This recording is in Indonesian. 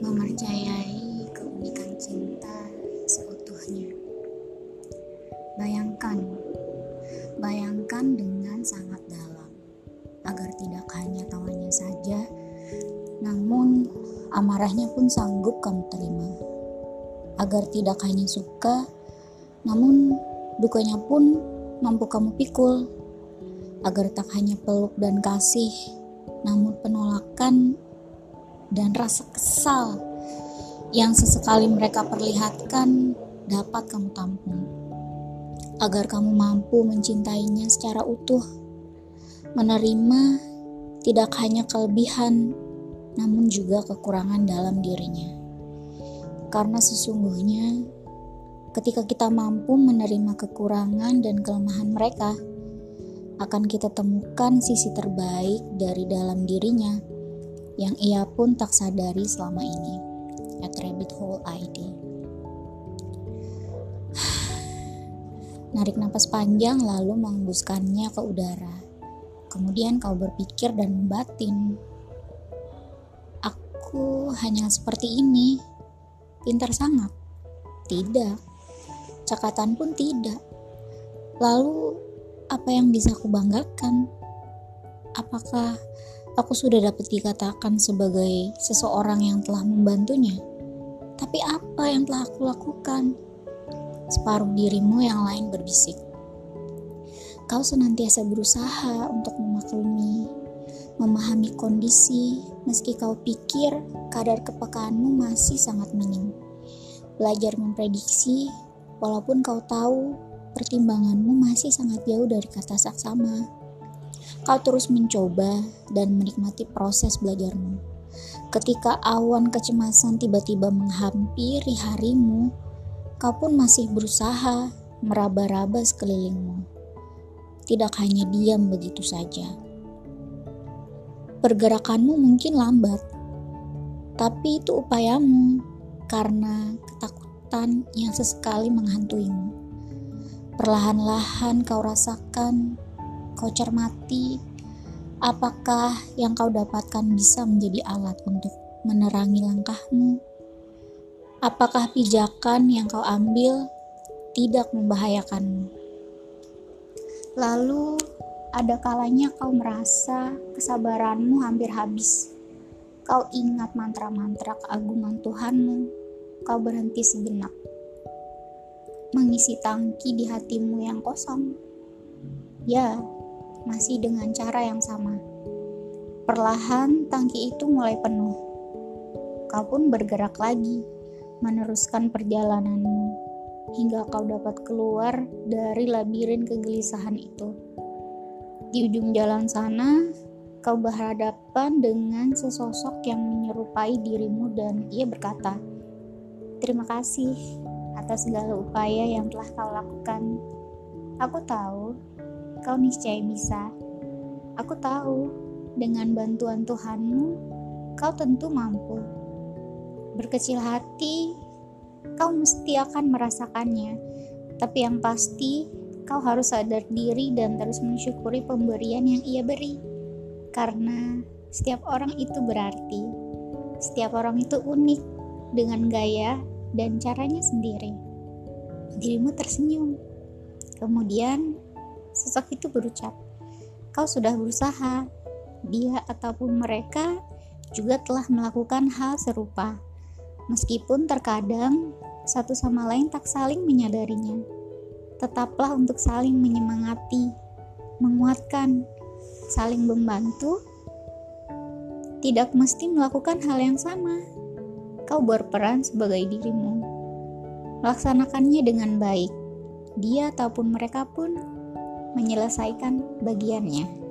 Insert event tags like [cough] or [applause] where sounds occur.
memercayai keunikan cinta seutuhnya. Bayangkan, bayangkan dengan sangat dalam, agar tidak hanya tawanya saja, namun amarahnya pun sanggup kamu terima. Agar tidak hanya suka, namun dukanya pun mampu kamu pikul. Agar tak hanya peluk dan kasih, namun penolakan dan rasa kesal yang sesekali mereka perlihatkan dapat kamu tampung agar kamu mampu mencintainya secara utuh, menerima tidak hanya kelebihan, namun juga kekurangan dalam dirinya. Karena sesungguhnya, ketika kita mampu menerima kekurangan dan kelemahan mereka, akan kita temukan sisi terbaik dari dalam dirinya yang ia pun tak sadari selama ini. At Rabbit Hole ID. [sighs] Narik napas panjang lalu mengembuskannya ke udara. Kemudian kau berpikir dan membatin. Aku hanya seperti ini. Pintar sangat. Tidak. Cakatan pun tidak. Lalu apa yang bisa aku banggakan? Apakah aku sudah dapat dikatakan sebagai seseorang yang telah membantunya? Tapi apa yang telah aku lakukan? separuh dirimu yang lain berbisik. Kau senantiasa berusaha untuk memaklumi, memahami kondisi, meski kau pikir kadar kepekaanmu masih sangat minim. Belajar memprediksi, walaupun kau tahu pertimbanganmu masih sangat jauh dari kata saksama. Kau terus mencoba dan menikmati proses belajarmu. Ketika awan kecemasan tiba-tiba menghampiri harimu, kau pun masih berusaha meraba-raba sekelilingmu. Tidak hanya diam begitu saja. Pergerakanmu mungkin lambat, tapi itu upayamu karena ketakutan yang sesekali menghantuimu. Perlahan-lahan kau rasakan, kau cermati, apakah yang kau dapatkan bisa menjadi alat untuk menerangi langkahmu Apakah pijakan yang kau ambil tidak membahayakanmu? Lalu, ada kalanya kau merasa kesabaranmu hampir habis. Kau ingat mantra-mantra keagungan Tuhanmu. Kau berhenti sejenak, mengisi tangki di hatimu yang kosong. Ya, masih dengan cara yang sama. Perlahan, tangki itu mulai penuh. Kau pun bergerak lagi meneruskan perjalananmu hingga kau dapat keluar dari labirin kegelisahan itu. Di ujung jalan sana, kau berhadapan dengan sesosok yang menyerupai dirimu dan ia berkata, Terima kasih atas segala upaya yang telah kau lakukan. Aku tahu kau niscaya bisa. Aku tahu dengan bantuan Tuhanmu, kau tentu mampu berkecil hati, kau mesti akan merasakannya. Tapi yang pasti, kau harus sadar diri dan terus mensyukuri pemberian yang ia beri. Karena setiap orang itu berarti. Setiap orang itu unik dengan gaya dan caranya sendiri. Dirimu tersenyum. Kemudian, sosok itu berucap, "Kau sudah berusaha." Dia ataupun mereka juga telah melakukan hal serupa Meskipun terkadang satu sama lain tak saling menyadarinya, tetaplah untuk saling menyemangati, menguatkan, saling membantu. Tidak mesti melakukan hal yang sama. Kau berperan sebagai dirimu. Laksanakannya dengan baik. Dia ataupun mereka pun menyelesaikan bagiannya.